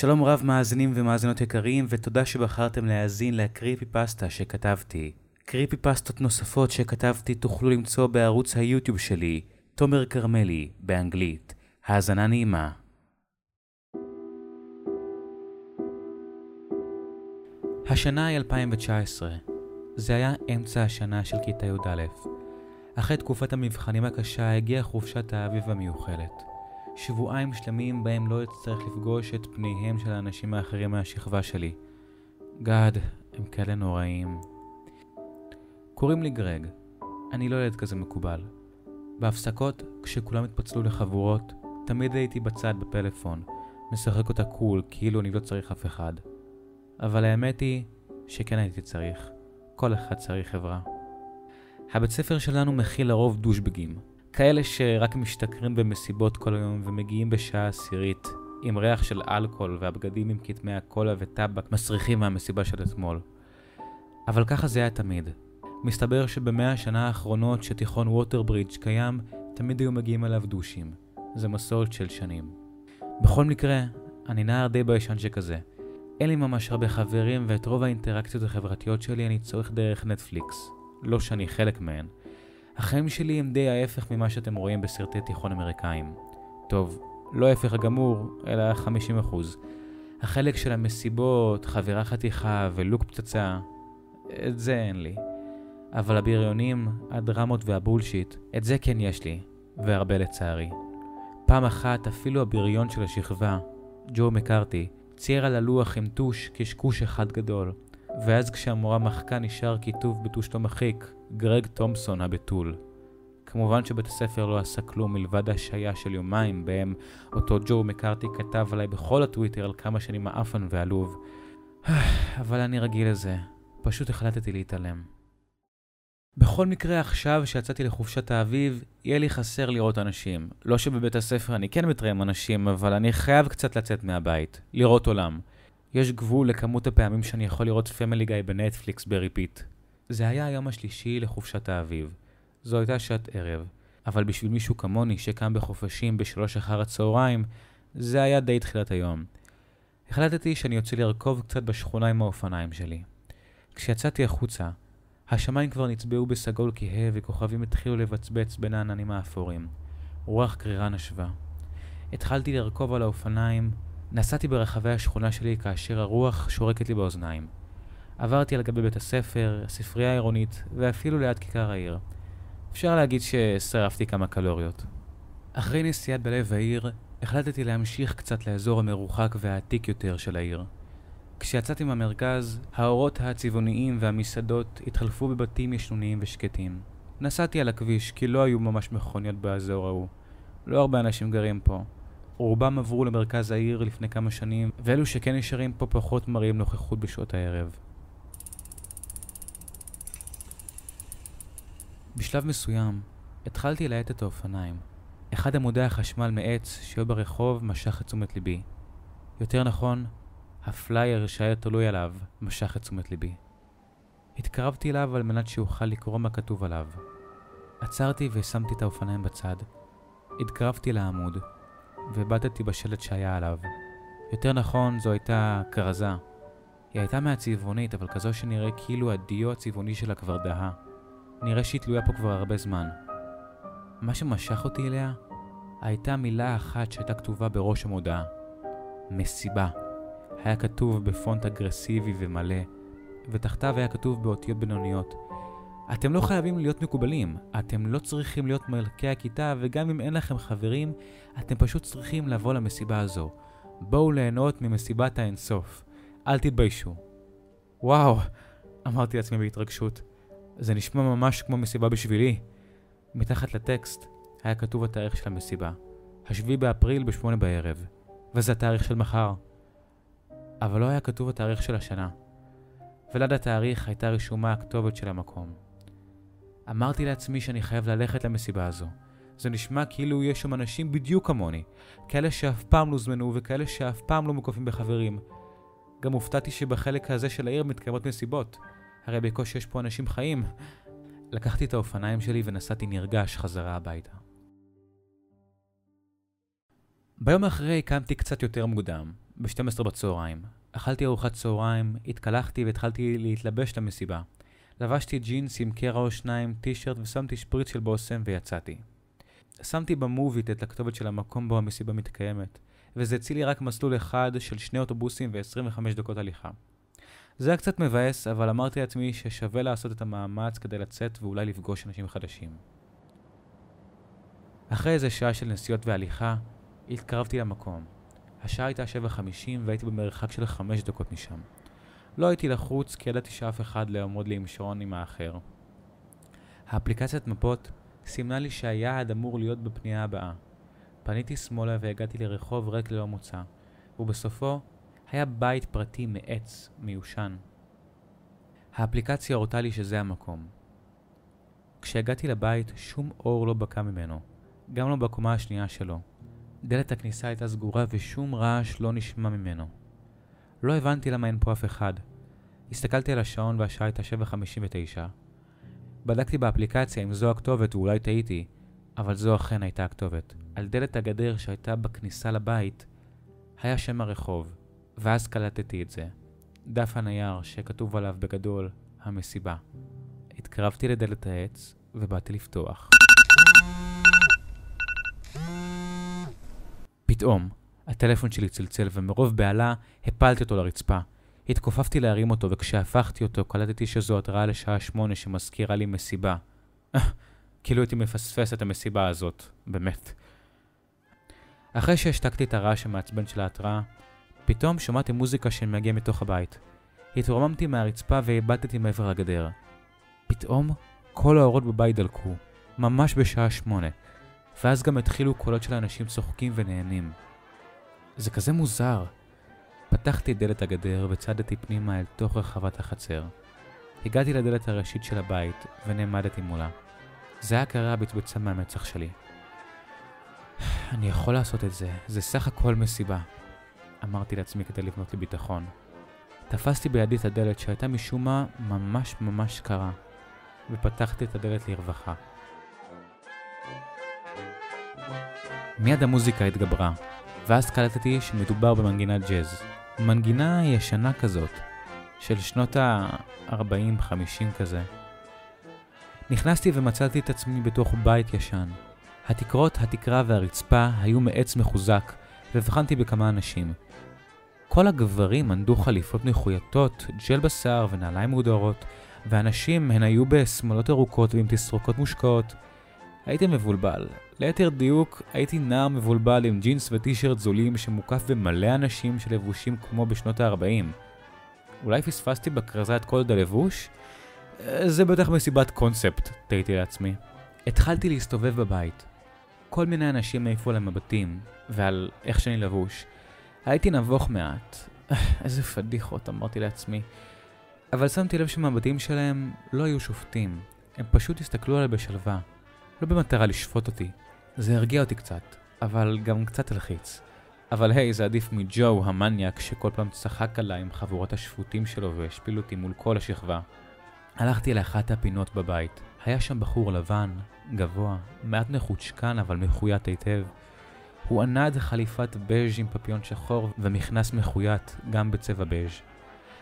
שלום רב מאזינים ומאזינות יקרים, ותודה שבחרתם להאזין לקריפי פסטה שכתבתי. קריפי פסטות נוספות שכתבתי תוכלו למצוא בערוץ היוטיוב שלי, תומר כרמלי, באנגלית. האזנה נעימה. השנה היא 2019. זה היה אמצע השנה של כיתה י"א. אחרי תקופת המבחנים הקשה הגיעה חופשת האביב המיוחלת. שבועיים שלמים בהם לא אצטרך לפגוש את פניהם של האנשים האחרים מהשכבה שלי. גאד, הם כאלה נוראים. קוראים לי גרג. אני לא ילד כזה מקובל. בהפסקות, כשכולם התפצלו לחבורות, תמיד הייתי בצד בפלאפון, משחק אותה קול, כאילו אני לא צריך אף אחד. אבל האמת היא שכן הייתי צריך. כל אחד צריך חברה. הבית ספר שלנו מכיל לרוב דושבגים. כאלה שרק משתכרים במסיבות כל היום ומגיעים בשעה עשירית, עם ריח של אלכוהול והבגדים עם כתמי הקולה וטבק מסריחים מהמסיבה של אתמול. אבל ככה זה היה תמיד. מסתבר שבמאה השנה האחרונות שתיכון ווטרברידג' קיים, תמיד היו מגיעים אליו דושים. זה מסורת של שנים. בכל מקרה, אני נער די ביישן שכזה. אין לי ממש הרבה חברים ואת רוב האינטראקציות החברתיות שלי אני צורך דרך נטפליקס. לא שאני חלק מהן. החיים שלי הם די ההפך ממה שאתם רואים בסרטי תיכון אמריקאים. טוב, לא ההפך הגמור, אלא 50%. החלק של המסיבות, חברה חתיכה ולוק פצצה, את זה אין לי. אבל הבריונים, הדרמות והבולשיט, את זה כן יש לי, והרבה לצערי. פעם אחת אפילו הבריון של השכבה, ג'ו מקארתי, צייר על הלוח עם טוש קשקוש אחד גדול, ואז כשהמורה מחקה נשאר כיתוב בטוש לא מחיק, גרג תומפסון הבתול. כמובן שבית הספר לא עשה כלום מלבד השעיה של יומיים בהם אותו ג'ו מקארתי כתב עליי בכל הטוויטר על כמה שאני מעפן ועלוב. אבל אני רגיל לזה, פשוט החלטתי להתעלם. בכל מקרה עכשיו שיצאתי לחופשת האביב, יהיה לי חסר לראות אנשים. לא שבבית הספר אני כן מתראה עם אנשים, אבל אני חייב קצת לצאת מהבית, לראות עולם. יש גבול לכמות הפעמים שאני יכול לראות פמילי גיא בנטפליקס ב repeat. זה היה היום השלישי לחופשת האביב. זו הייתה שעת ערב, אבל בשביל מישהו כמוני שקם בחופשים בשלוש אחר הצהריים, זה היה די תחילת היום. החלטתי שאני יוצא לרכוב קצת בשכונה עם האופניים שלי. כשיצאתי החוצה, השמיים כבר נצבעו בסגול כהה וכוכבים התחילו לבצבץ בין העננים האפורים. רוח קרירה נשבה. התחלתי לרכוב על האופניים, נסעתי ברחבי השכונה שלי כאשר הרוח שורקת לי באוזניים. עברתי על גבי בית הספר, הספרייה העירונית, ואפילו ליד כיכר העיר. אפשר להגיד ששרפתי כמה קלוריות. אחרי נסיעה בלב העיר, החלטתי להמשיך קצת לאזור המרוחק והעתיק יותר של העיר. כשיצאתי מהמרכז, האורות הצבעוניים והמסעדות התחלפו בבתים ישנוניים ושקטים. נסעתי על הכביש כי לא היו ממש מכוניות באזור ההוא. לא הרבה אנשים גרים פה. רובם עברו למרכז העיר לפני כמה שנים, ואלו שכן נשארים פה פחות מראים נוכחות בשעות הערב. בשלב מסוים, התחלתי להאט את האופניים. אחד עמודי החשמל מעץ שהיו ברחוב משך את תשומת ליבי. יותר נכון, הפלייר שהיה תלוי עליו משך את תשומת ליבי. התקרבתי אליו על מנת שאוכל לקרוא מה כתוב עליו. עצרתי ושמתי את האופניים בצד. התקרבתי לעמוד, והבטתי בשלט שהיה עליו. יותר נכון, זו הייתה כרזה. היא הייתה מהצבעונית, אבל כזו שנראה כאילו הדיו הצבעוני שלה כבר דהה. נראה שהיא תלויה פה כבר הרבה זמן. מה שמשך אותי אליה הייתה מילה אחת שהייתה כתובה בראש המודעה. מסיבה. היה כתוב בפונט אגרסיבי ומלא, ותחתיו היה כתוב באותיות בינוניות. אתם לא חייבים להיות מקובלים, אתם לא צריכים להיות מלכי הכיתה, וגם אם אין לכם חברים, אתם פשוט צריכים לבוא למסיבה הזו. בואו ליהנות ממסיבת האינסוף. אל תתביישו. וואו, אמרתי לעצמי בהתרגשות. זה נשמע ממש כמו מסיבה בשבילי. מתחת לטקסט היה כתוב התאריך של המסיבה, השביעי באפריל בשמונה בערב, וזה התאריך של מחר. אבל לא היה כתוב התאריך של השנה, וליד התאריך הייתה רשומה הכתובת של המקום. אמרתי לעצמי שאני חייב ללכת למסיבה הזו. זה נשמע כאילו יש שם אנשים בדיוק כמוני, כאלה שאף פעם לא הוזמנו וכאלה שאף פעם לא מוקפים בחברים. גם הופתעתי שבחלק הזה של העיר מתקיימות מסיבות. הרי בקושי יש פה אנשים חיים. לקחתי את האופניים שלי ונסעתי נרגש חזרה הביתה. ביום אחרי קמתי קצת יותר מוקדם, ב-12 בצהריים. אכלתי ארוחת צהריים, התקלחתי והתחלתי להתלבש למסיבה. לבשתי ג'ינס עם קרע או שניים, טישרט ושמתי שפריץ של בושם ויצאתי. שמתי במוביט את הכתובת של המקום בו המסיבה מתקיימת, וזה הציל לי רק מסלול אחד של שני אוטובוסים ו-25 דקות הליכה. זה היה קצת מבאס, אבל אמרתי לעצמי ששווה לעשות את המאמץ כדי לצאת ואולי לפגוש אנשים חדשים. אחרי איזה שעה של נסיעות והליכה, התקרבתי למקום. השעה הייתה 7.50 והייתי במרחק של 5 דקות משם. לא הייתי לחוץ כי ידעתי שאף אחד לא יעמוד לי עם שעון עם האחר. האפליקציית מפות סימנה לי שהיעד אמור להיות בפנייה הבאה. פניתי שמאלה והגעתי לרחוב ריק ללא מוצא, ובסופו היה בית פרטי מעץ מיושן. האפליקציה הורתה לי שזה המקום. כשהגעתי לבית, שום אור לא בקע ממנו, גם לא בקומה השנייה שלו. דלת הכניסה הייתה סגורה ושום רעש לא נשמע ממנו. לא הבנתי למה אין פה אף אחד. הסתכלתי על השעון והשעה הייתה 7.59. בדקתי באפליקציה אם זו הכתובת ואולי טעיתי, אבל זו אכן הייתה הכתובת. על דלת הגדר שהייתה בכניסה לבית היה שם הרחוב, ואז קלטתי את זה. דף הנייר שכתוב עליו בגדול המסיבה. התקרבתי לדלת העץ ובאתי לפתוח. פתאום, הטלפון שלי צלצל ומרוב בהלה הפלתי אותו לרצפה. התכופפתי להרים אותו וכשהפכתי אותו קלטתי שזו התראה לשעה שמונה שמזכירה לי מסיבה. כאילו הייתי מפספס את המסיבה הזאת, באמת. אחרי שהשתקתי את הרעש המעצבן של ההתראה, פתאום שמעתי מוזיקה שמגיעה מתוך הבית. התרוממתי מהרצפה ואיבדתי מעבר לגדר. פתאום כל האורות בבית דלקו, ממש בשעה שמונה, ואז גם התחילו קולות של אנשים צוחקים ונהנים. זה כזה מוזר. פתחתי את דלת הגדר וצעדתי פנימה אל תוך רחבת החצר. הגעתי לדלת הראשית של הבית ונעמדתי מולה. זה היה קרה בצבצה מהמצח שלי. אני יכול לעשות את זה, זה סך הכל מסיבה. אמרתי לעצמי כדי לבנות לי ביטחון. תפסתי בידי את הדלת שהייתה משום מה ממש ממש קרה, ופתחתי את הדלת לרווחה. מיד המוזיקה התגברה, ואז קלטתי שמדובר במנגינת ג'אז. מנגינה ישנה כזאת, של שנות ה-40-50 כזה. נכנסתי ומצאתי את עצמי בתוך בית ישן. התקרות, התקרה והרצפה היו מעץ מחוזק, והבחנתי בכמה אנשים. כל הגברים ענדו חליפות מחויטות, ג'ל בשיער ונעליים מודרות, והנשים הן היו בשמאלות ארוכות ועם תסרוקות מושקעות. הייתי מבולבל. ליתר דיוק, הייתי נער מבולבל עם ג'ינס וטישרט זולים שמוקף במלא אנשים שלבושים כמו בשנות ה-40. אולי פספסתי בכרזה את קוד הלבוש? זה בטח מסיבת קונספט, תהיתי לעצמי. התחלתי להסתובב בבית. כל מיני אנשים העיפו על המבטים, ועל איך שאני לבוש. הייתי נבוך מעט. איזה פדיחות, אמרתי לעצמי. אבל שמתי לב שהמבטים שלהם לא היו שופטים. הם פשוט הסתכלו עליי בשלווה. לא במטרה לשפוט אותי. זה הרגיע אותי קצת, אבל גם קצת הלחיץ. אבל היי, זה עדיף מג'ו המניאק שכל פעם צחק עליי עם חבורת השפוטים שלו והשפיל אותי מול כל השכבה. הלכתי לאחת הפינות בבית. היה שם בחור לבן, גבוה, מעט מחוצ'קן אבל מחויית היטב. הוא ענד חליפת בז' עם פפיון שחור ומכנס מחויית, גם בצבע בז'.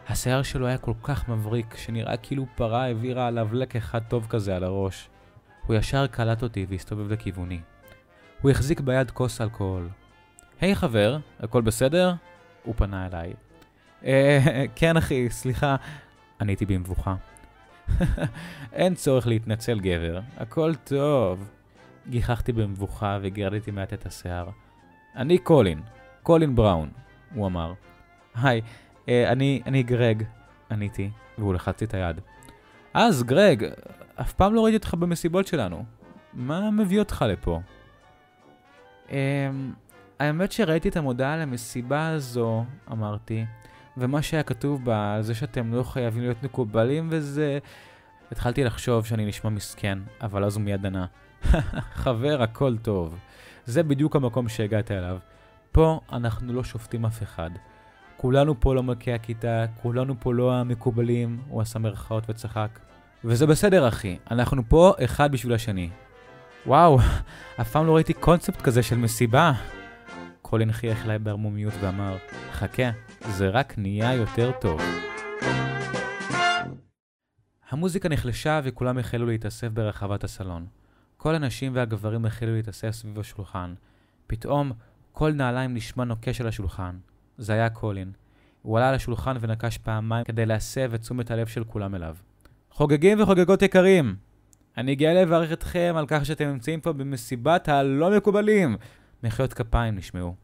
השיער שלו היה כל כך מבריק, שנראה כאילו פרה העבירה עליו לק אחד טוב כזה על הראש. הוא ישר קלט אותי והסתובב לכיווני. הוא החזיק ביד כוס אלכוהול. היי hey, חבר, הכל בסדר? הוא פנה אליי. אה, כן אחי, סליחה. עניתי במבוכה. אין צורך להתנצל גבר, הכל טוב. גיחכתי במבוכה וגירדתי מעט את השיער. אני קולין, קולין בראון, הוא אמר. היי, אה, אני, אני גרג, עניתי, והוא לחצתי את היד. אז גרג, אף פעם לא ראיתי אותך במסיבות שלנו. מה מביא אותך לפה? Um, האמת שראיתי את המודעה על המסיבה הזו, אמרתי, ומה שהיה כתוב בה, זה שאתם לא חייבים להיות מקובלים וזה... התחלתי לחשוב שאני נשמע מסכן, אבל אז הוא מיד ענה. חבר, הכל טוב. זה בדיוק המקום שהגעת אליו. פה אנחנו לא שופטים אף אחד. כולנו פה לא מלכי הכיתה, כולנו פה לא המקובלים, הוא עשה מרכאות וצחק. וזה בסדר אחי, אנחנו פה אחד בשביל השני. וואו, אף פעם לא ראיתי קונספט כזה של מסיבה. קולין חייך אליי בערמומיות ואמר, חכה, זה רק נהיה יותר טוב. המוזיקה נחלשה וכולם החלו להתאסף ברחבת הסלון. כל הנשים והגברים החלו להתאסף סביב השולחן. פתאום, קול נעליים נשמע נוקש על השולחן. זה היה קולין. הוא עלה על השולחן ונקש פעמיים כדי להסב את תשומת הלב של כולם אליו. חוגגים וחוגגות יקרים! אני גאה לברך אתכם על כך שאתם נמצאים פה במסיבת הלא מקובלים! מחיאות כפיים נשמעו.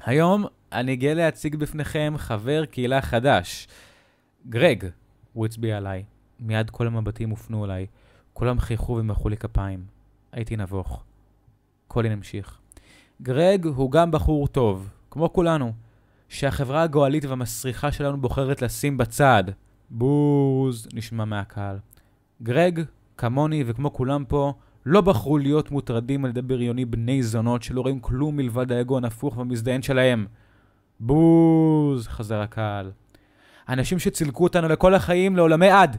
היום אני גאה להציג בפניכם חבר קהילה חדש. גרג, הוא הצביע עליי. מיד כל המבטים הופנו אליי. כולם חייכו ומחאו לי כפיים. הייתי נבוך. קולין המשיך. גרג הוא גם בחור טוב, כמו כולנו, שהחברה הגועלית והמסריחה שלנו בוחרת לשים בצד. בוז, נשמע מהקהל. גרג, כמוני וכמו כולם פה, לא בחרו להיות מוטרדים על ידי בריוני בני זונות שלא רואים כלום מלבד האגו הנפוך והמזדיין שלהם. בוז, חזר הקהל. אנשים שצילקו אותנו לכל החיים לעולמי עד,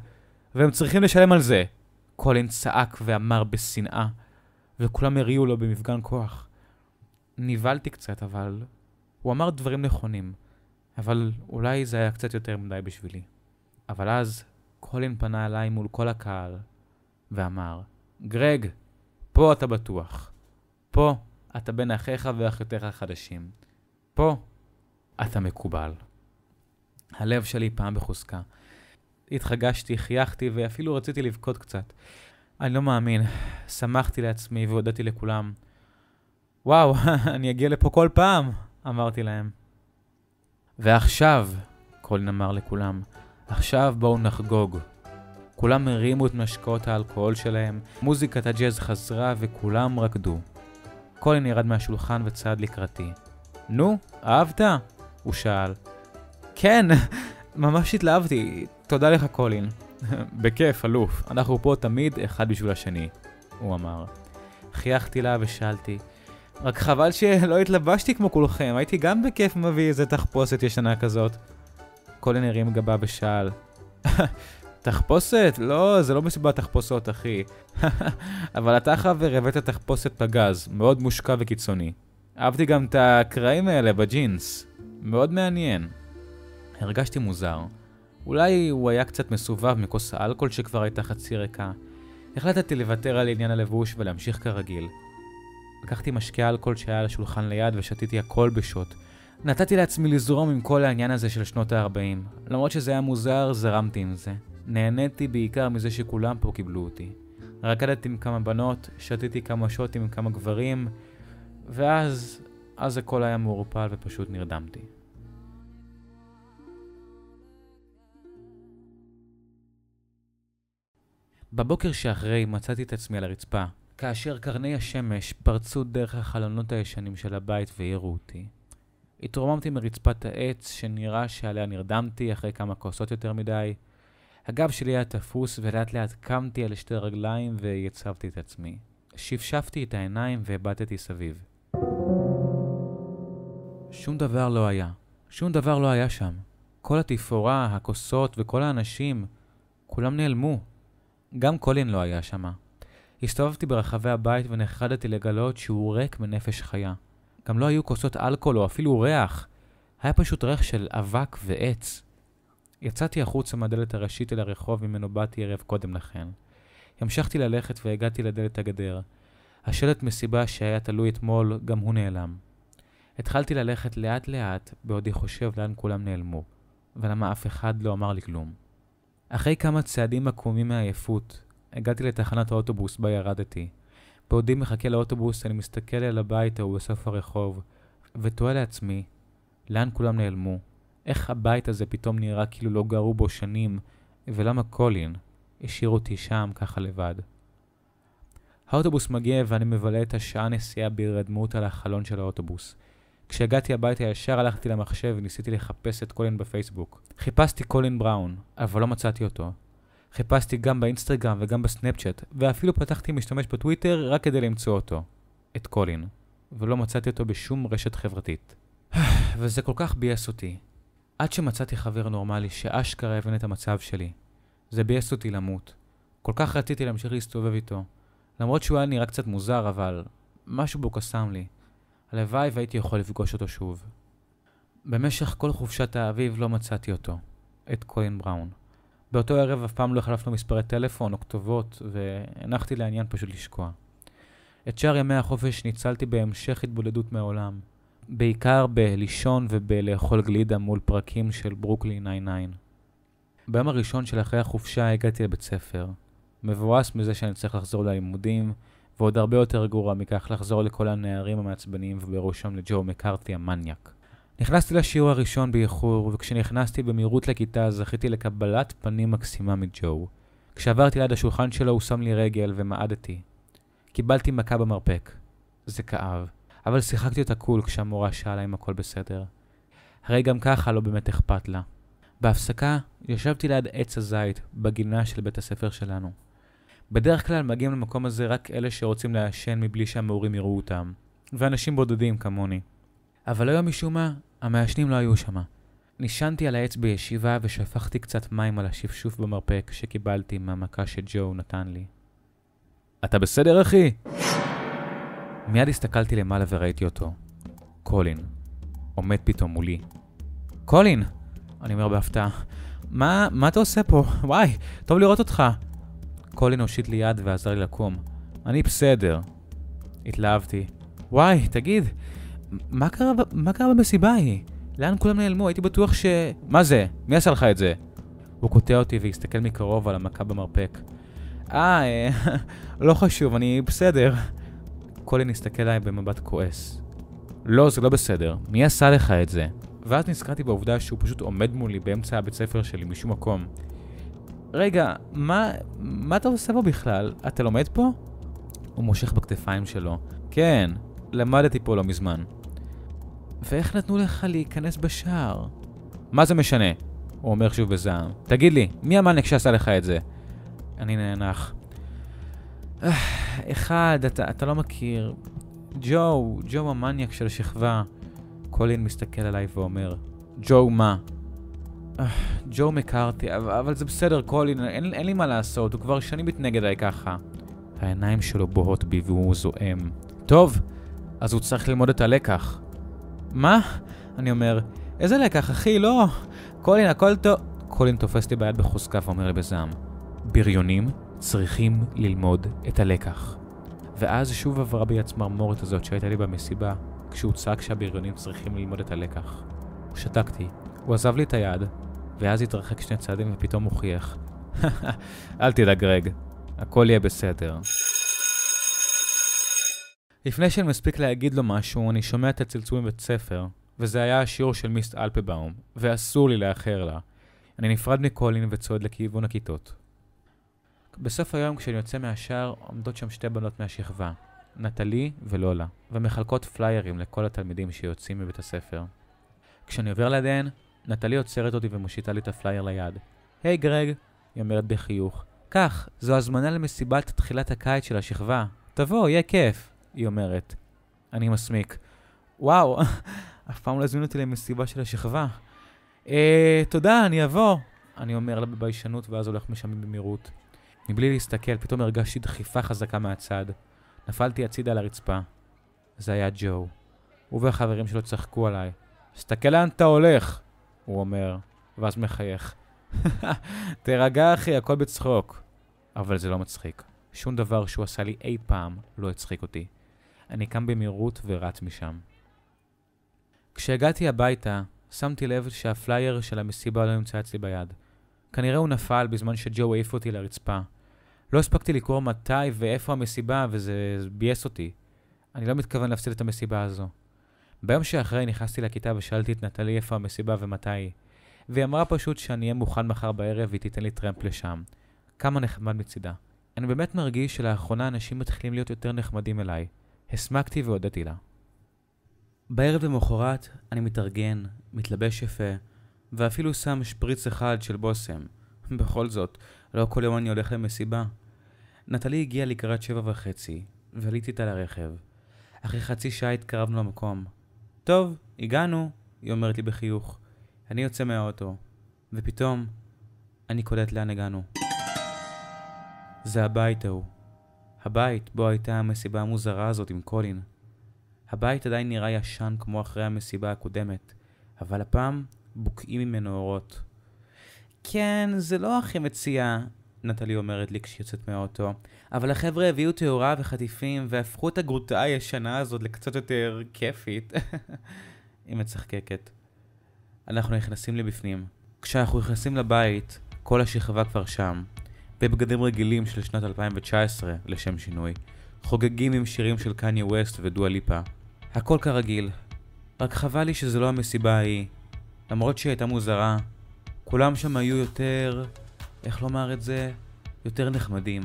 והם צריכים לשלם על זה. קולין צעק ואמר בשנאה, וכולם הריעו לו במפגן כוח. נבהלתי קצת, אבל... הוא אמר דברים נכונים, אבל אולי זה היה קצת יותר מדי בשבילי. אבל אז קולין פנה אליי מול כל הקהל, ואמר, גרג, פה אתה בטוח. פה אתה בין אחיך ואחיותיך החדשים. פה אתה מקובל. הלב שלי פעם בחוזקה. התחגשתי, חייכתי ואפילו רציתי לבכות קצת. אני לא מאמין. שמחתי לעצמי והודעתי לכולם. וואו, אני אגיע לפה כל פעם, אמרתי להם. ועכשיו, קולין אמר לכולם, עכשיו בואו נחגוג. כולם הרימו את משקאות האלכוהול שלהם, מוזיקת הג'אז חזרה וכולם רקדו. קולין ירד מהשולחן וצעד לקראתי. נו, אהבת? הוא שאל. כן, ממש התלהבתי, תודה לך קולין. בכיף, אלוף, אנחנו פה תמיד אחד בשביל השני, הוא אמר. חייכתי לה ושאלתי, רק חבל שלא התלבשתי כמו כולכם, הייתי גם בכיף מביא איזה תחפושת ישנה כזאת. קולין הרים גבה ושאל, תחפושת? לא, זה לא מסיבת תחפושות, אחי. אבל אתה חבר הבאת תחפושת פגז, מאוד מושקע וקיצוני. אהבתי גם את הקרעים האלה בג'ינס. מאוד מעניין. הרגשתי מוזר. אולי הוא היה קצת מסובב מכוס האלכוהול שכבר הייתה חצי ריקה. החלטתי לוותר על עניין הלבוש ולהמשיך כרגיל. לקחתי משקה אלכוהול שהיה על השולחן ליד ושתיתי הכל בשוט. נתתי לעצמי לזרום עם כל העניין הזה של שנות ה-40. למרות שזה היה מוזר, זרמתי עם זה. נהניתי בעיקר מזה שכולם פה קיבלו אותי. רקדתי עם כמה בנות, שתיתי כמה שוטים עם כמה גברים, ואז, אז הכל היה מעורפל ופשוט נרדמתי. בבוקר שאחרי מצאתי את עצמי על הרצפה, כאשר קרני השמש פרצו דרך החלונות הישנים של הבית והעירו אותי. התרוממתי מרצפת העץ שנראה שעליה נרדמתי אחרי כמה כוסות יותר מדי. הגב שלי היה תפוס ולאט לאט קמתי על שתי רגליים ויצבתי את עצמי. שפשפתי את העיניים והבטתי סביב. שום דבר לא היה. שום דבר לא היה שם. כל התפאורה, הכוסות וכל האנשים, כולם נעלמו. גם קולין לא היה שמה. הסתובבתי ברחבי הבית ונחרדתי לגלות שהוא ריק מנפש חיה. גם לא היו כוסות אלכוהול או אפילו ריח. היה פשוט ריח של אבק ועץ. יצאתי החוצה מהדלת הראשית אל הרחוב ממנו באתי ערב קודם לכן. המשכתי ללכת והגעתי לדלת הגדר. השלט מסיבה שהיה תלוי אתמול, גם הוא נעלם. התחלתי ללכת לאט לאט, בעודי חושב לאן כולם נעלמו, ולמה אף אחד לא אמר לי כלום. אחרי כמה צעדים עקומים מעייפות, הגעתי לתחנת האוטובוס בה ירדתי. בעודי מחכה לאוטובוס, אני מסתכל על הבית ההוא בסוף הרחוב, ותוהה לעצמי, לאן כולם נעלמו? איך הבית הזה פתאום נראה כאילו לא גרו בו שנים, ולמה קולין השאיר אותי שם ככה לבד? האוטובוס מגיע ואני מבלה את השעה נסיעה בהירדמות על החלון של האוטובוס. כשהגעתי הביתה ישר הלכתי למחשב וניסיתי לחפש את קולין בפייסבוק. חיפשתי קולין בראון, אבל לא מצאתי אותו. חיפשתי גם באינסטגרם וגם בסנאפצ'אט, ואפילו פתחתי משתמש בטוויטר רק כדי למצוא אותו. את קולין. ולא מצאתי אותו בשום רשת חברתית. וזה כל כך ביאס אותי. עד שמצאתי חבר נורמלי שאשכרה הבין את המצב שלי. זה ביאס אותי למות. כל כך רציתי להמשיך להסתובב איתו. למרות שהוא היה נראה קצת מוזר, אבל משהו בו קסם לי. הלוואי והייתי יכול לפגוש אותו שוב. במשך כל חופשת האביב לא מצאתי אותו, את קולין בראון. באותו ערב אף פעם לא החלפנו מספרי טלפון או כתובות, והנחתי לעניין פשוט לשקוע. את שאר ימי החופש ניצלתי בהמשך התבודדות מהעולם. בעיקר בלישון ובלאכול גלידה מול פרקים של ברוקלין 99. ביום הראשון של אחרי החופשה הגעתי לבית ספר. מבואס מזה שאני צריך לחזור ללימודים, ועוד הרבה יותר גרוע מכך לחזור לכל הנערים המעצבנים ובראשם לג'ו מקארתי המניאק. נכנסתי לשיעור הראשון באיחור, וכשנכנסתי במהירות לכיתה זכיתי לקבלת פנים מקסימה מג'ו. כשעברתי ליד השולחן שלו הוא שם לי רגל ומעדתי. קיבלתי מכה במרפק. זה כאב, אבל שיחקתי אותה קול כשהמורה שאלה אם הכל בסדר. הרי גם ככה לא באמת אכפת לה. בהפסקה ישבתי ליד עץ הזית בגינה של בית הספר שלנו. בדרך כלל מגיעים למקום הזה רק אלה שרוצים לעשן מבלי שהמורים יראו אותם, ואנשים בודדים כמוני. אבל היום משום מה, המעשנים לא היו שמה. נשענתי על העץ בישיבה ושפכתי קצת מים על השפשוף במרפק שקיבלתי מהמכה שג'ו נתן לי. אתה בסדר, אחי? מיד הסתכלתי למעלה וראיתי אותו. קולין. עומד פתאום מולי. קולין! אני אומר בהפתעה. מה, מה אתה עושה פה? וואי, טוב לראות אותך. קולין הושיט לי יד ועזר לי לקום. אני בסדר. התלהבתי. וואי, תגיד, מה קרה, מה קרה במסיבה ההיא? לאן כולם נעלמו? הייתי בטוח ש... מה זה? מי עשה לך את זה? הוא קוטע אותי והסתכל מקרוב על המכה במרפק. אה, אה לא חשוב, אני בסדר. קולין הסתכל עליי במבט כועס. לא, זה לא בסדר. מי עשה לך את זה? ואז נזכרתי בעובדה שהוא פשוט עומד מולי באמצע הבית ספר שלי משום מקום. רגע, מה, מה אתה עושה פה בכלל? אתה לומד פה? הוא מושך בכתפיים שלו. כן, למדתי פה לא מזמן. ואיך נתנו לך להיכנס בשער? מה זה משנה? הוא אומר שוב בזעם. תגיד לי, מי המאנק שעשה לך את זה? אני נאנח. אחד, אתה, אתה לא מכיר. ג'ו, ג'ו המניאק של השכבה. קולין מסתכל עליי ואומר, ג'ו מה? ג'ו מקארתי, אבל, אבל זה בסדר, קולין, אין, אין לי מה לעשות, הוא כבר שנים מתנגד עליי ככה. העיניים שלו בוהות בי והוא זועם. טוב, אז הוא צריך ללמוד את הלקח. מה? אני אומר, איזה לקח, אחי? לא. קולין, הכל טוב. קולין תופס לי ביד בחוזקה ואומר לי בזעם, בריונים צריכים ללמוד את הלקח. ואז שוב עברה בי הצמרמורת הזאת שהייתה לי במסיבה, כשהוא צעק שהבריונים צריכים ללמוד את הלקח. שתקתי, הוא עזב לי את היד, ואז התרחק שני צעדים ופתאום הוא חייך. אל תדאג רגע, הכל יהיה בסדר. לפני שאני מספיק להגיד לו משהו, אני שומע את הצלצול מבית ספר, וזה היה השיעור של מיסט אלפבאום, ואסור לי לאחר לה. אני נפרד מקולין וצועד לכיוון הכיתות. בסוף היום כשאני יוצא מהשער, עומדות שם שתי בנות מהשכבה, נטלי ולולה, ומחלקות פליירים לכל התלמידים שיוצאים מבית הספר. כשאני עובר לידיהן, נטלי עוצרת אותי ומושיטה לי את הפלייר ליד. היי, גרג, היא אומרת בחיוך. כך, זו הזמנה למסיבת תחילת הקיץ של השכבה. תבוא, יהיה כיף. היא אומרת. אני מסמיק. וואו, אף פעם לא הזמינו אותי למסיבה של השכבה. אה, תודה, אני אבוא. אני אומר לה בביישנות ואז הולך משם במהירות. מבלי להסתכל, פתאום הרגשתי דחיפה חזקה מהצד. נפלתי הצידה על הרצפה. זה היה ג'ו. הוא והחברים שלו צחקו עליי. תסתכל לאן אתה הולך, הוא אומר, ואז מחייך. תירגע אחי, הכל בצחוק. אבל זה לא מצחיק. שום דבר שהוא עשה לי אי פעם לא הצחיק אותי. אני קם במהירות ורץ משם. כשהגעתי הביתה, שמתי לב שהפלייר של המסיבה לא נמצא אצלי ביד. כנראה הוא נפל בזמן שג'ו העיף אותי לרצפה. לא הספקתי לקרוא מתי ואיפה המסיבה, וזה ביאס אותי. אני לא מתכוון להפסיד את המסיבה הזו. ביום שאחרי נכנסתי לכיתה ושאלתי את נטלי איפה המסיבה ומתי היא. והיא אמרה פשוט שאני אהיה מוכן מחר בערב והיא תיתן לי טרמפ לשם. כמה נחמד מצידה. אני באמת מרגיש שלאחרונה אנשים מתחילים להיות יותר נחמדים אליי. הסמקתי והודיתי לה. בערב למחרת אני מתארגן, מתלבש יפה, ואפילו שם שפריץ אחד של בושם. בכל זאת, לא כל יום אני הולך למסיבה. נטלי הגיעה לקראת שבע וחצי, ועליתי איתה לרכב. אחרי חצי שעה התקרבנו למקום. טוב, הגענו, היא אומרת לי בחיוך. אני יוצא מהאוטו, ופתאום אני קולט לאן הגענו. זה הבית ההוא. הבית בו הייתה המסיבה המוזרה הזאת עם קולין. הבית עדיין נראה ישן כמו אחרי המסיבה הקודמת, אבל הפעם בוקעים ממנו אורות. כן, זה לא הכי מציע, נטלי אומרת לי כשהיא יוצאת מהאוטו, אבל החבר'ה הביאו תאורה וחטיפים והפכו את הגרוטה הישנה הזאת לקצת יותר כיפית. היא מצחקקת. אנחנו נכנסים לבפנים. כשאנחנו נכנסים לבית, כל השכבה כבר שם, בבגדים רגילים של שנת 2019, לשם שינוי, חוגגים עם שירים של קניה ווסט ודואה ליפה. הכל כרגיל, רק חבל לי שזה לא המסיבה ההיא. למרות שהיא הייתה מוזרה, כולם שם היו יותר... איך לומר את זה? יותר נחמדים.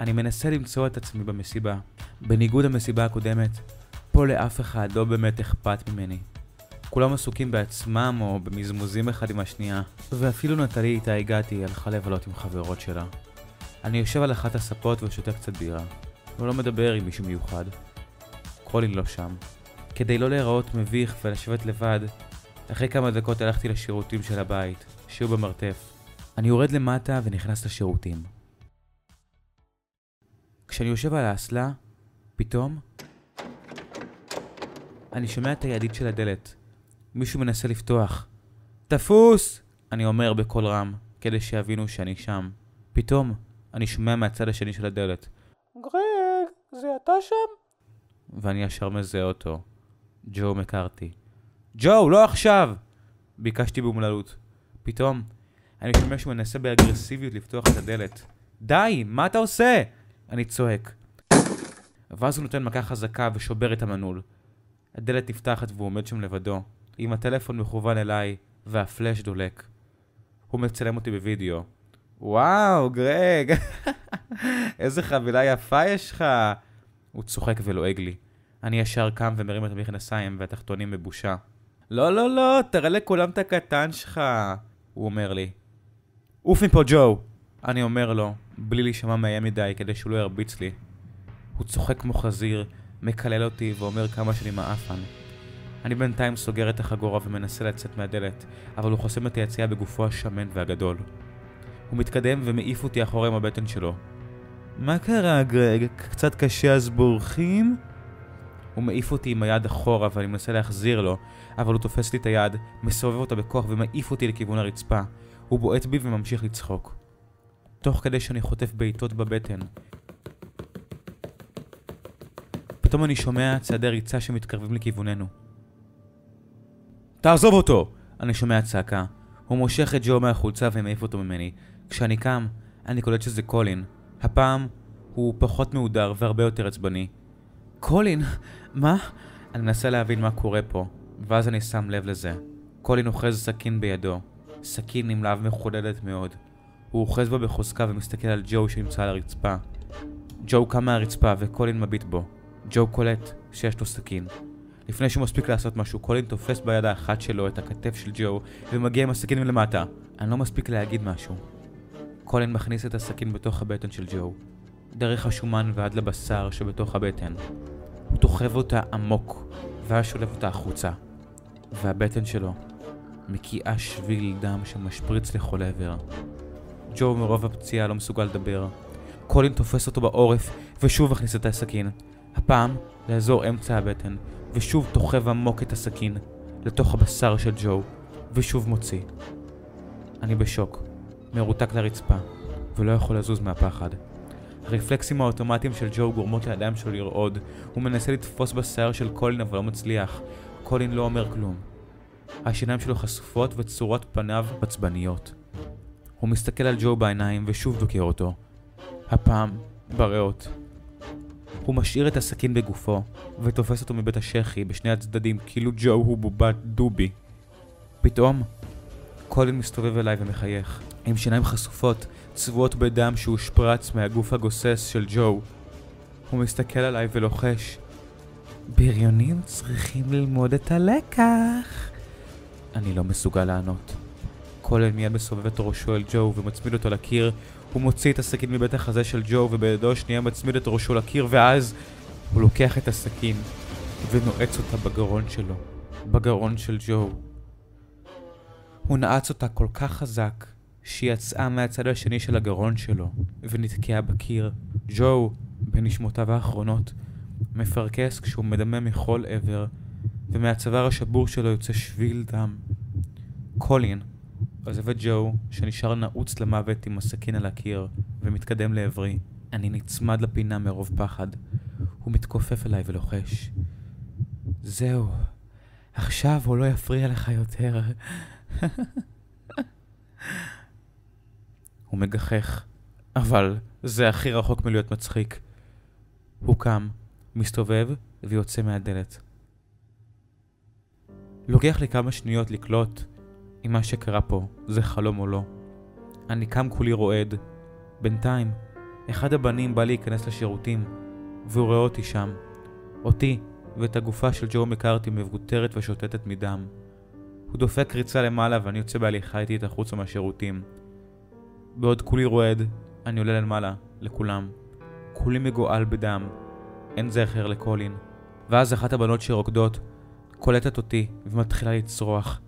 אני מנסה למצוא את עצמי במסיבה. בניגוד למסיבה הקודמת, פה לאף אחד לא באמת אכפת ממני. כולם עסוקים בעצמם או במזמוזים אחד עם השנייה, ואפילו נטלי איתה הגעתי הלכה לבלות עם חברות שלה. אני יושב על אחת הספות ושותה קצת בירה, ולא מדבר עם מישהו מיוחד. קולין לא שם. כדי לא להיראות מביך ולשבת לבד, אחרי כמה דקות הלכתי לשירותים של הבית, שהיו במרתף. אני יורד למטה ונכנס לשירותים. כשאני יושב על האסלה, פתאום אני שומע את הידית של הדלת. מישהו מנסה לפתוח. תפוס! אני אומר בקול רם, כדי שיבינו שאני שם. פתאום, אני שומע מהצד השני של הדלת. גרג, זה אתה שם? ואני ישר מזהה אותו. ג'ו מקארתי. ג'ו, לא עכשיו! ביקשתי באומללות. פתאום, אני שומע שהוא מנסה באגרסיביות לפתוח את הדלת. די, מה אתה עושה? אני צועק. ואז הוא נותן מכה חזקה ושובר את המנעול. הדלת נפתחת והוא עומד שם לבדו, עם הטלפון מכוון אליי, והפלאש דולק. הוא מצלם אותי בווידאו. וואו, גרג, איזה חבילה יפה יש לך! הוא צוחק ולועג לי. אני ישר קם ומרים את המכנסיים והתחתונים בבושה. לא, לא, לא, תראה לכולם את הקטן שלך, הוא אומר לי. עוף מפה, ג'ו! אני אומר לו, בלי להישמע מאיים מדי כדי שהוא לא ירביץ לי. הוא צוחק כמו חזיר, מקלל אותי ואומר כמה שאני מעפן. אני בינתיים סוגר את החגורה ומנסה לצאת מהדלת, אבל הוא חוסם את היציאה בגופו השמן והגדול. הוא מתקדם ומעיף אותי אחורה עם הבטן שלו. מה קרה, גרג? קצת קשה אז בורחים? הוא מעיף אותי עם היד אחורה ואני מנסה להחזיר לו, אבל הוא תופס לי את היד, מסובב אותה בכוח ומעיף אותי לכיוון הרצפה. הוא בועט בי וממשיך לצחוק. תוך כדי שאני חוטף בעיטות בבטן. פתאום אני שומע צעדי ריצה שמתקרבים לכיווננו. תעזוב אותו! אני שומע צעקה. הוא מושך את ג'ו מהחולצה ומעיף אותו ממני. כשאני קם, אני קולט שזה קולין. הפעם הוא פחות מהודר והרבה יותר עצבני. קולין, מה? אני מנסה להבין מה קורה פה, ואז אני שם לב לזה. קולין אוחז סכין בידו. סכין עם להב מחודדת מאוד. הוא אוחז בה בחוזקה ומסתכל על ג'ו שנמצא על הרצפה. ג'ו קם מהרצפה וקולין מביט בו. ג'ו קולט שיש לו סכין. לפני שהוא מספיק לעשות משהו, קולין תופס ביד האחת שלו את הכתף של ג'ו ומגיע עם הסכין מלמטה. אני לא מספיק להגיד משהו. קולין מכניס את הסכין בתוך הבטן של ג'ו, דרך השומן ועד לבשר שבתוך הבטן. תוחב אותה עמוק, ואז שולף אותה החוצה. והבטן שלו מקיאה שביל דם שמשפריץ לכל עבר. ג'ו מרוב הפציעה לא מסוגל לדבר. קולין תופס אותו בעורף ושוב מכניס את הסכין. הפעם לאזור אמצע הבטן, ושוב תוחב עמוק את הסכין לתוך הבשר של ג'ו, ושוב מוציא. אני בשוק, מרותק לרצפה, ולא יכול לזוז מהפחד. הרפלקסים האוטומטיים של ג'ו גורמות לידיים שלו לרעוד. הוא מנסה לתפוס בשיער של קולין אבל לא מצליח. קולין לא אומר כלום. השיניים שלו חשופות וצורות פניו עצבניות. הוא מסתכל על ג'ו בעיניים ושוב דוקר אותו. הפעם בריאות. הוא משאיר את הסכין בגופו, ותופס אותו מבית השחי בשני הצדדים כאילו ג'ו הוא בובת דובי. פתאום, קולין מסתובב אליי ומחייך, עם שיניים חשופות, צבועות בדם שהושפרץ מהגוף הגוסס של ג'ו. הוא מסתכל עליי ולוחש, בריונים צריכים ללמוד את הלקח. אני לא מסוגל לענות. קולן מיד מסובב את ראשו אל ג'ו ומצמיד אותו לקיר. הוא מוציא את הסכין מבית החזה של ג'ו ובידו השנייה מצמיד את ראשו לקיר ואז הוא לוקח את הסכין ונועץ אותה בגרון שלו. בגרון של ג'ו. הוא נעץ אותה כל כך חזק שהיא יצאה מהצד השני של הגרון שלו ונתקעה בקיר. ג'ו, בנשמותיו האחרונות, מפרכס כשהוא מדמם מכל עבר, ומהצוואר השבור שלו יוצא שביל דם. קולין עוזב את ג'ו, שנשאר נעוץ למוות עם הסכין על הקיר, ומתקדם לעברי. אני נצמד לפינה מרוב פחד. הוא מתכופף אליי ולוחש. זהו, עכשיו הוא לא יפריע לך יותר. הוא מגחך, אבל זה הכי רחוק מלהיות מצחיק. הוא קם, מסתובב ויוצא מהדלת. לוקח לי כמה שניות לקלוט אם מה שקרה פה זה חלום או לא. אני קם כולי רועד. בינתיים, אחד הבנים בא להיכנס לשירותים, והוא רואה אותי שם. אותי ואת הגופה של ג'ו מקארטי מבוטרת ושוטטת מדם. הוא דופק קריצה למעלה ואני יוצא בהליכה איטית החוצה מהשירותים. בעוד כולי רועד, אני עולה למעלה, לכולם. כולי מגואל בדם. אין זכר לקולין. ואז אחת הבנות שרוקדות קולטת אותי ומתחילה לצרוח.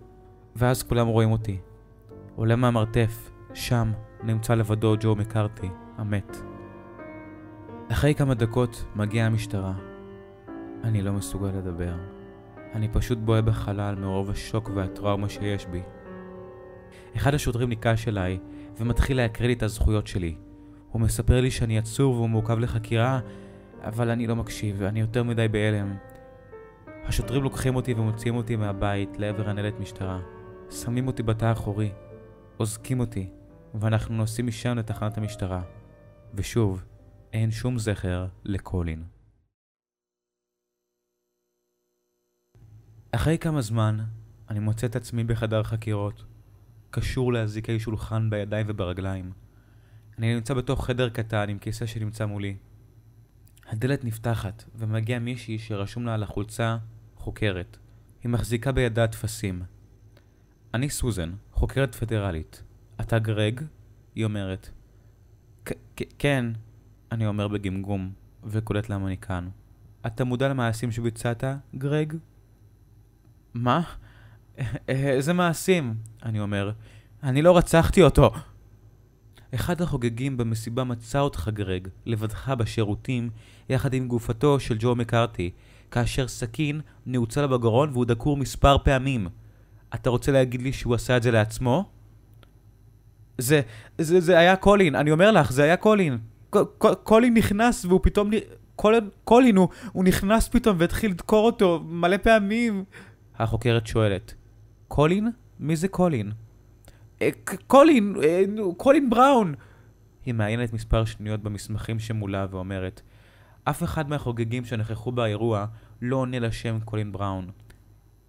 ואז כולם רואים אותי. עולה מהמרתף, שם נמצא לבדו ג'ו מקארתי, המת. אחרי כמה דקות מגיעה המשטרה. אני לא מסוגל לדבר. אני פשוט בוהה בחלל מרוב השוק והטראומה שיש בי. אחד השוטרים ניגש אליי ומתחיל להקריא לי את הזכויות שלי. הוא מספר לי שאני עצור והוא מעוכב לחקירה, אבל אני לא מקשיב, ואני יותר מדי בהלם. השוטרים לוקחים אותי ומוציאים אותי מהבית לעבר הנהלת משטרה. שמים אותי בתא האחורי, אוזקים אותי, ואנחנו נוסעים משם לתחנת המשטרה. ושוב, אין שום זכר לקולין. אחרי כמה זמן, אני מוצא את עצמי בחדר חקירות, קשור לאזיקי שולחן בידיים וברגליים. אני נמצא בתוך חדר קטן עם כיסא שנמצא מולי. הדלת נפתחת, ומגיע מישהי שרשום לה על החולצה חוקרת. היא מחזיקה בידה טפסים. אני סוזן, חוקרת פדרלית. אתה גרג? היא אומרת. כן, אני אומר בגמגום, וקולט למה אני כאן. אתה מודע למעשים שביצעת, גרג? מה? איזה מעשים? אני אומר. אני לא רצחתי אותו. אחד החוגגים במסיבה מצא אותך, גרג, לבדך בשירותים, יחד עם גופתו של ג'ו מקארתי, כאשר סכין נעוצה לה בגרון והוא דקור מספר פעמים. אתה רוצה להגיד לי שהוא עשה את זה לעצמו? זה, זה, זה היה קולין, אני אומר לך, זה היה קולין. קולין נכנס והוא פתאום, קולין, קולין הוא, הוא נכנס פתאום והתחיל לדקור אותו מלא פעמים. החוקרת שואלת, קולין? מי זה קולין? אה, קולין, אה, קולין בראון. היא מעיינת מספר שניות במסמכים שמולה ואומרת, אף אחד מהחוגגים שנכחו באירוע לא עונה לשם קולין בראון.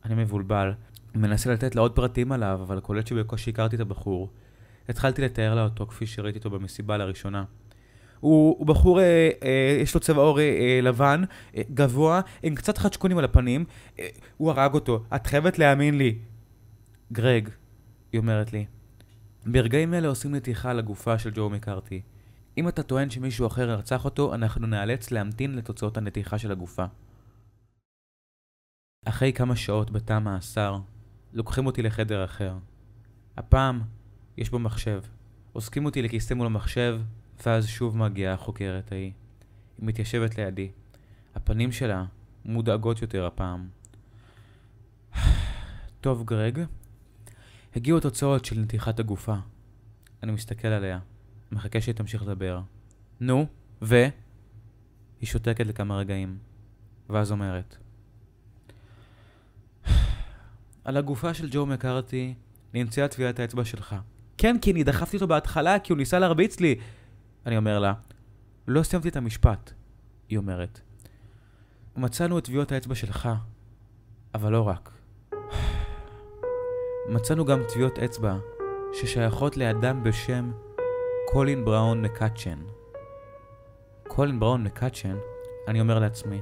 אני מבולבל, מנסה לתת לה עוד פרטים עליו, אבל קולט שבקושי הכרתי את הבחור. התחלתי לתאר לה אותו כפי שראיתי אותו במסיבה לראשונה. הוא, הוא בחור, אה, אה, יש לו צבע עור אה, אה, לבן, גבוה, עם קצת חדשקונים על הפנים. הוא הרג אותו, את חייבת להאמין לי. גרג, היא אומרת לי, ברגעים אלה עושים נתיחה על הגופה של ג'ו מקארתי. אם אתה טוען שמישהו אחר רצח אותו, אנחנו נאלץ להמתין לתוצאות הנתיחה של הגופה. אחרי כמה שעות בתא מאסר, לוקחים אותי לחדר אחר. הפעם יש בו מחשב. עוסקים אותי לכיסא מול המחשב, ואז שוב מגיעה החוקרת ההיא. היא מתיישבת לידי. הפנים שלה מודאגות יותר הפעם. טוב, גרג. הגיעו התוצאות של נתיחת הגופה. אני מסתכל עליה. מחכה שהיא תמשיך לדבר. נו, ו? היא שותקת לכמה רגעים, ואז אומרת, על הגופה של ג'ו מקארתי נמצאה טביעת האצבע שלך. כן, כי אני דחפתי אותו בהתחלה כי הוא ניסה להרביץ לי. אני אומר לה, לא סיימתי את המשפט, היא אומרת. מצאנו את טביעות האצבע שלך, אבל לא רק. מצאנו גם טביעות אצבע ששייכות לאדם בשם קולין בראון מקאצ'ן. קולין בראון מקאצ'ן? אני אומר לעצמי.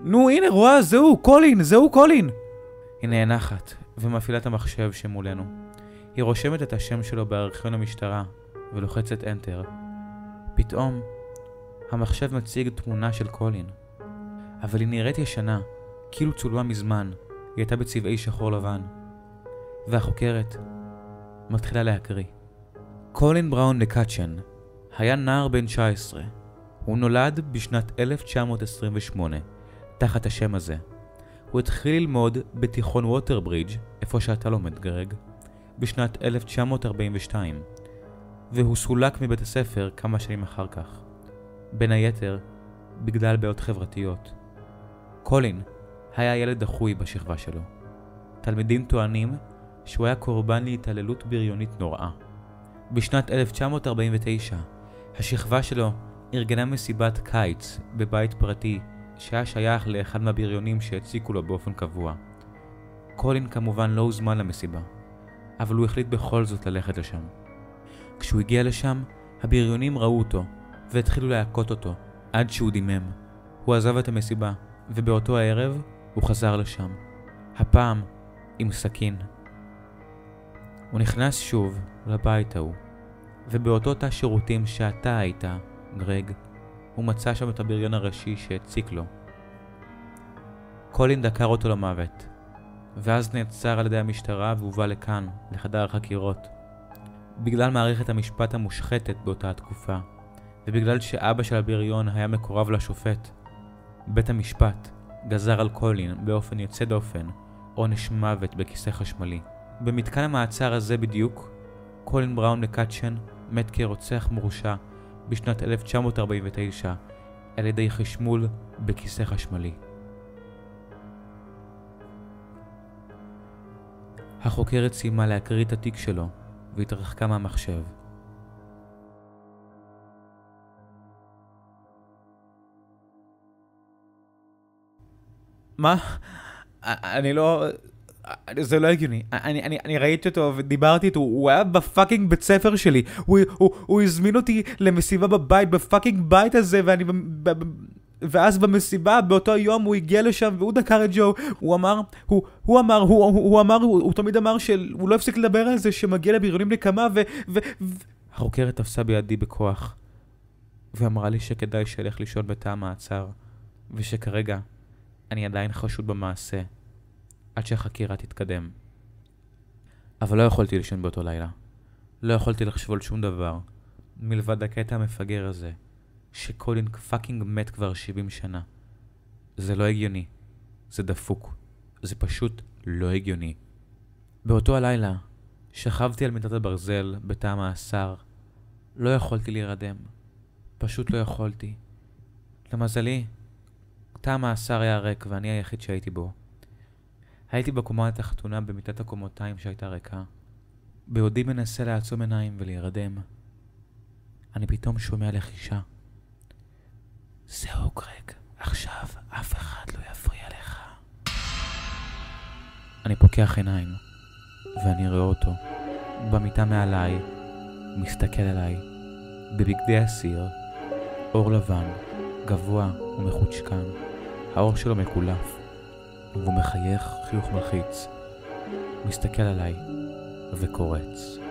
נו, הנה, רואה, זהו, קולין, זהו קולין! היא נאנחת ומפעילה את המחשב שמולנו. היא רושמת את השם שלו בארכיון המשטרה ולוחצת Enter. פתאום, המחשב מציג תמונה של קולין. אבל היא נראית ישנה, כאילו צולמה מזמן, היא הייתה בצבעי שחור לבן. והחוקרת מתחילה להקריא. קולין בראון מקאצ'ן היה נער בן 19. הוא נולד בשנת 1928, תחת השם הזה. הוא התחיל ללמוד בתיכון ווטרברידג', איפה שאתה לומד, גרג, בשנת 1942, והוא סולק מבית הספר כמה שנים אחר כך. בין היתר, בגלל בעיות חברתיות. קולין היה ילד דחוי בשכבה שלו. תלמידים טוענים שהוא היה קורבן להתעללות בריונית נוראה. בשנת 1949, השכבה שלו ארגנה מסיבת קיץ בבית פרטי שהיה שייך לאחד מהבריונים שהציקו לו באופן קבוע. קולין כמובן לא הוזמן למסיבה, אבל הוא החליט בכל זאת ללכת לשם. כשהוא הגיע לשם, הבריונים ראו אותו, והתחילו להכות אותו, עד שהוא דימם. הוא עזב את המסיבה, ובאותו הערב הוא חזר לשם. הפעם עם סכין. הוא נכנס שוב לבית ההוא, ובאותו תא שירותים שאתה היית, גרג, הוא מצא שם את הבריון הראשי שהציק לו. קולין דקר אותו למוות, ואז נעצר על ידי המשטרה והובא לכאן, לחדר החקירות. בגלל מערכת המשפט המושחתת באותה התקופה, ובגלל שאבא של הבריון היה מקורב לשופט, בית המשפט גזר על קולין באופן יוצא דופן עונש מוות בכיסא חשמלי. במתקן המעצר הזה בדיוק, קולין בראון מקאצ'ן מת כרוצח מורשע בשנת 1949 על ידי חשמול בכיסא חשמלי. החוקרת סיימה להקריא את התיק שלו והתרחקה מהמחשב. מה? אני לא... זה לא הגיוני. אני, אני, אני ראיתי אותו ודיברתי איתו, הוא היה ב fucking בית ספר שלי. הוא, הוא, הוא הזמין אותי למסיבה בבית, ב fucking בית הזה, ואני... ואז במסיבה, באותו יום הוא הגיע לשם והוא דקר את ג'ו. הוא אמר, הוא, הוא אמר, הוא, הוא, הוא אמר, הוא, הוא תמיד אמר שהוא לא הפסיק לדבר על זה, שמגיע לבריונים נקמה, ו... ו, ו... החוקרת תפסה בידי בכוח, ואמרה לי שכדאי שאלך לישון בתא המעצר, ושכרגע אני עדיין חשוד במעשה, עד שהחקירה תתקדם. אבל לא יכולתי לישון באותו לילה. לא יכולתי לחשוב על שום דבר, מלבד הקטע המפגר הזה, שקולין fucking מת כבר 70 שנה. זה לא הגיוני. זה דפוק. זה פשוט לא הגיוני. באותו הלילה, שכבתי על מיטת הברזל בתא המאסר. לא יכולתי להירדם. פשוט לא יכולתי. למזלי, תא המאסר היה ריק ואני היחיד שהייתי בו. הייתי בקומה התחתונה במיטת הקומותיים שהייתה ריקה. בעודי מנסה לעצום עיניים ולהירדם, אני פתאום שומע לחישה. זהו גרג, עכשיו אף אחד לא יפריע לך. אני פוקח עיניים, ואני רואה אותו, במיטה מעליי, מסתכל עליי, בבגדי הסיר, אור לבן, גבוה ומחוצ'קן, האור שלו מקולף, והוא מחייך חיוך מלחיץ, מסתכל עליי וקורץ.